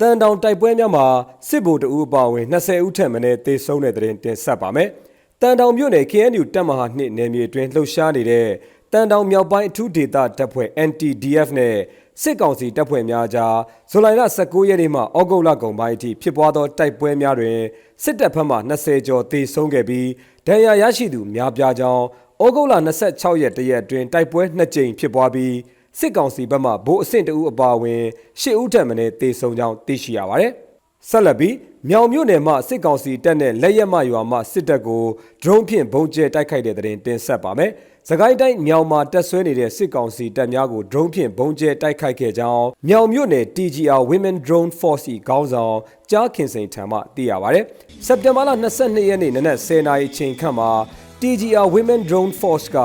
တန်တောင်တိုက်ပွဲများမှာစစ်ဗိုလ်တအူအပါအဝင်20ဦးထက်မနည်းသေဆုံးတဲ့တဲ့တင်တင်ဆက်ပါမယ်။တန်တောင်မြို့နယ် KNU တပ်မဟာနှစ်နယ်မြေအတွင်းလှုပ်ရှားနေတဲ့တန်တောင်မြောက်ပိုင်းအထူးဒေသတပ်ဖွဲ့ NTDF နဲ့စစ်ကောင်စီတပ်ဖွဲ့များကြားဇူလိုင်လ19ရက်နေ့မှဩဂုတ်လကုန်ပိုင်းအထိဖြစ်ပွားသောတိုက်ပွဲများတွင်စစ်တပ်ဘက်မှ20ကျော်သေဆုံးခဲ့ပြီးဒဏ်ရာရရှိသူများပြားကြောင်းဩဂုတ်လ26ရက်တရက်အတွင်းတိုက်ပွဲ2ကြိမ်ဖြစ်ပွားပြီး စစ်ကောင်စီဘက်မှဗိုလ်အဆင့်တအူအပါအဝင်၈ဦးထက်မနည်းတေဆုံးကြောင်းသိရှိရပါတယ်။ဆက်လက်ပြီးမြောင်မြို့နယ်မှစစ်ကောင်စီတပ်နဲ့လက်ရက်မရွာမှစစ်တပ်ကိုဒရုန်းဖြင့်ဘုံကျဲတိုက်ခိုက်တဲ့တဲ့တင်တင်ဆက်ပါမယ်။စကိုင်းတိုင်းမြောင်မှာတက်ဆွဲနေတဲ့စစ်ကောင်စီတပ်များကိုဒရုန်းဖြင့်ဘုံကျဲတိုက်ခိုက်ခဲ့ကြောင်းမြောင်မြို့နယ် TGR Women Drone Force ၏ခေါင်းဆောင်ကြားခင်စိန်ထံမှသိရပါတယ်။စက်တင်ဘာလ22ရက်နေ့နနက်10:00နာရီချိန်ခန့်မှာ TGR Women Drone Force က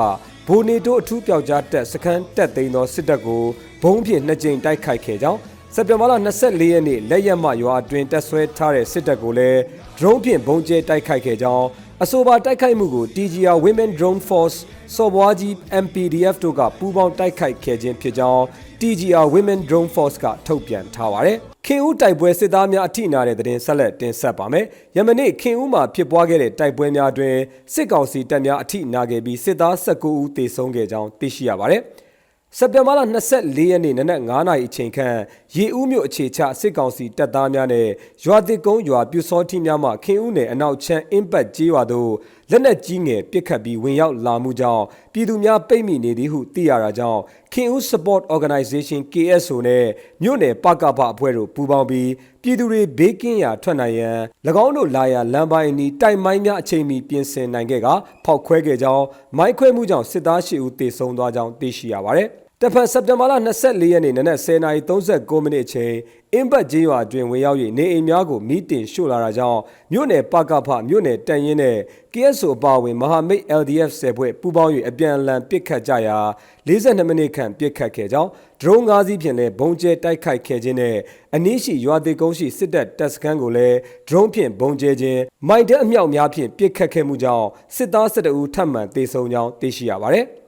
ဘိုနေတိုအထူးပျောက်ကြားတပ်စခန်းတက်သိမ်းသောစစ်တပ်ကိုဘုံဖြင့်နှစ်ကြိမ်တိုက်ခိုက်ခဲ့ကြောင်းစက်တင်ဘာလ24ရက်နေ့လက်ရက်မှရွာအတွင်းတက်ဆွဲထားတဲ့စစ်တပ်ကိုလည်း drone ဖြင့်ဘုံကျဲတိုက်ခိုက်ခဲ့ကြောင်း အဆိုပါတိုက်ခိုက်မှုကို TGR Women Drone Force စော်ဘွားကြီး MPDF တို့ကပူးပေါင်းတိုက်ခိုက်ခဲ့ခြင်းဖြစ်ကြောင်း TGR Women Drone Force ကထုတ်ပြန်ထားပါတယ်။ခင်ဦးတိုက်ပွဲစစ်သားများအထိနာတဲ့တဲ့ဆက်လက်တင်ဆက်ပါမယ်။ယမနေ့ခင်ဦးမှာဖြစ်ပွားခဲ့တဲ့တိုက်ပွဲများတွင်စစ်ကောင်စီတပ်များအထိနာခဲ့ပြီးစစ်သား19ဦးသေဆုံးခဲ့ကြောင်းသိရှိရပါတယ်။ စက်တင်ဘာလ24ရက်နေ့နနက်9:00နာရီအချိန်ခန့်ရေဦးမြို့အခြေချစစ်ကောင်စီတပ်သားများနဲ့ရွာသစ်ကုန်းရွာပြူစောတိများမှခင်ဦးနယ်အနောက်ချမ်းအင်းပတ်ကျေးရွာသို့လက်နက်ကြီးငယ်ပစ်ခတ်ပြီးဝင်ရောက်လာမှုကြောင့်ပြည်သူများပိတ်မိနေသည်ဟုသိရတာကြောင့်ခင်ဦး Support Organization KSO နဲ့မြို့နယ်ပကပအဖွဲ့တို့ပူးပေါင်းပြီးပြည်သူတွေဘေးကင်းရာထွက်နိုင်ရန်၎င်းတို့လာရာလမ်းပိုင်းနီးတိုက်မိုင်းများအချိန်မီပြင်ဆင်နိုင်ခဲ့ကဖောက်ခွဲခဲ့ကြောင်းမိုင်းခွဲမှုကြောင့်စစ်သားရှိဦးတေဆုံးသွားကြောင်းသိရှိရပါတယ် တဖက်စက်တင်ဘာလ24ရက်နေ့နနက်10:39မိနစ်အချိန်အင်းဘတ်ကျေးရွာအတွင်းဝင်ရောက်၍နေအိမ်များကိုမိတင်ရှို့လာတာကြောင့်မြို့နယ်ပကဖမြို့နယ်တန်ရင်နဲ့ KSO အပါအဝင်မဟာမိတ် LDF ဆယ်ဖွဲ့ပူးပေါင်း၍အပြန်အလှန်ပစ်ခတ်ကြရာ42မိနစ်ခန့်ပစ်ခတ်ခဲ့ကြောင်းဒရုန်း၅စီးဖြင့်လည်းဘုံကျဲတိုက်ခိုက်ခဲ့ခြင်းနဲ့အနည်းရှိရွာသေးကုန်းရှိစစ်တပ်တပ်စခန်းကိုလည်းဒရုန်းဖြင့်ဘုံကျဲခြင်းမိုက်တဲ့အမြောက်များဖြင့်ပစ်ခတ်ခဲ့မှုကြောင့်စစ်သား12ဦးထပ်မံသေဆုံးကြောင်းသိရှိရပါတယ်။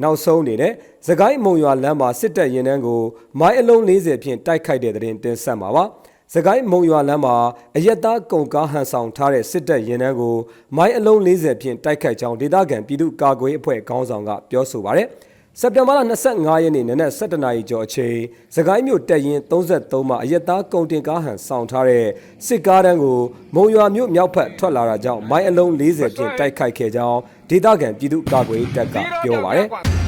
နောက်ဆုံးအနေနဲ့သခိုင်းမုံရွာလမ်းမှာစစ်တပ်ရင်နှန်းကိုမိုင်းအလုံး40ဖြင့်တိုက်ခိုက်တဲ့တဲ့တင်တင်ဆက်မှာပါ။စကိုင်းမုံရွာလမ်းမှာအရက်သားကုန်ကားဟန်ဆောင်ထားတဲ့စစ်တပ်ရင်နှန်းကိုမိုင်းအလုံး40ဖြင့်တိုက်ခိုက်ကြောင်းဒေသခံပြည်သူ့ကာကွယ်အဖွဲ့ခေါင်းဆောင်ကပြောဆိုပါရယ်။ စက်တင်ဘာလ25ရက်နေ့နနက်7:00နာရီကျော်အချိန်စကိုင်းမြို့တက်ရင်33မှာအရက်သားကုန်တင်ကားဟန်ဆောင်ထားတဲ့စစ်ကားတန်းကိုမုံရွာမြို့မြောက်ဘက်ထွက်လာတာကြောင့်မိုင်းအလုံး40ဖြင့်တိုက်ခိုက်ခဲ့ကြောင်းဒေသခံပြည်သူ့ကာကွယ်တပ်ကပြောပါရယ်။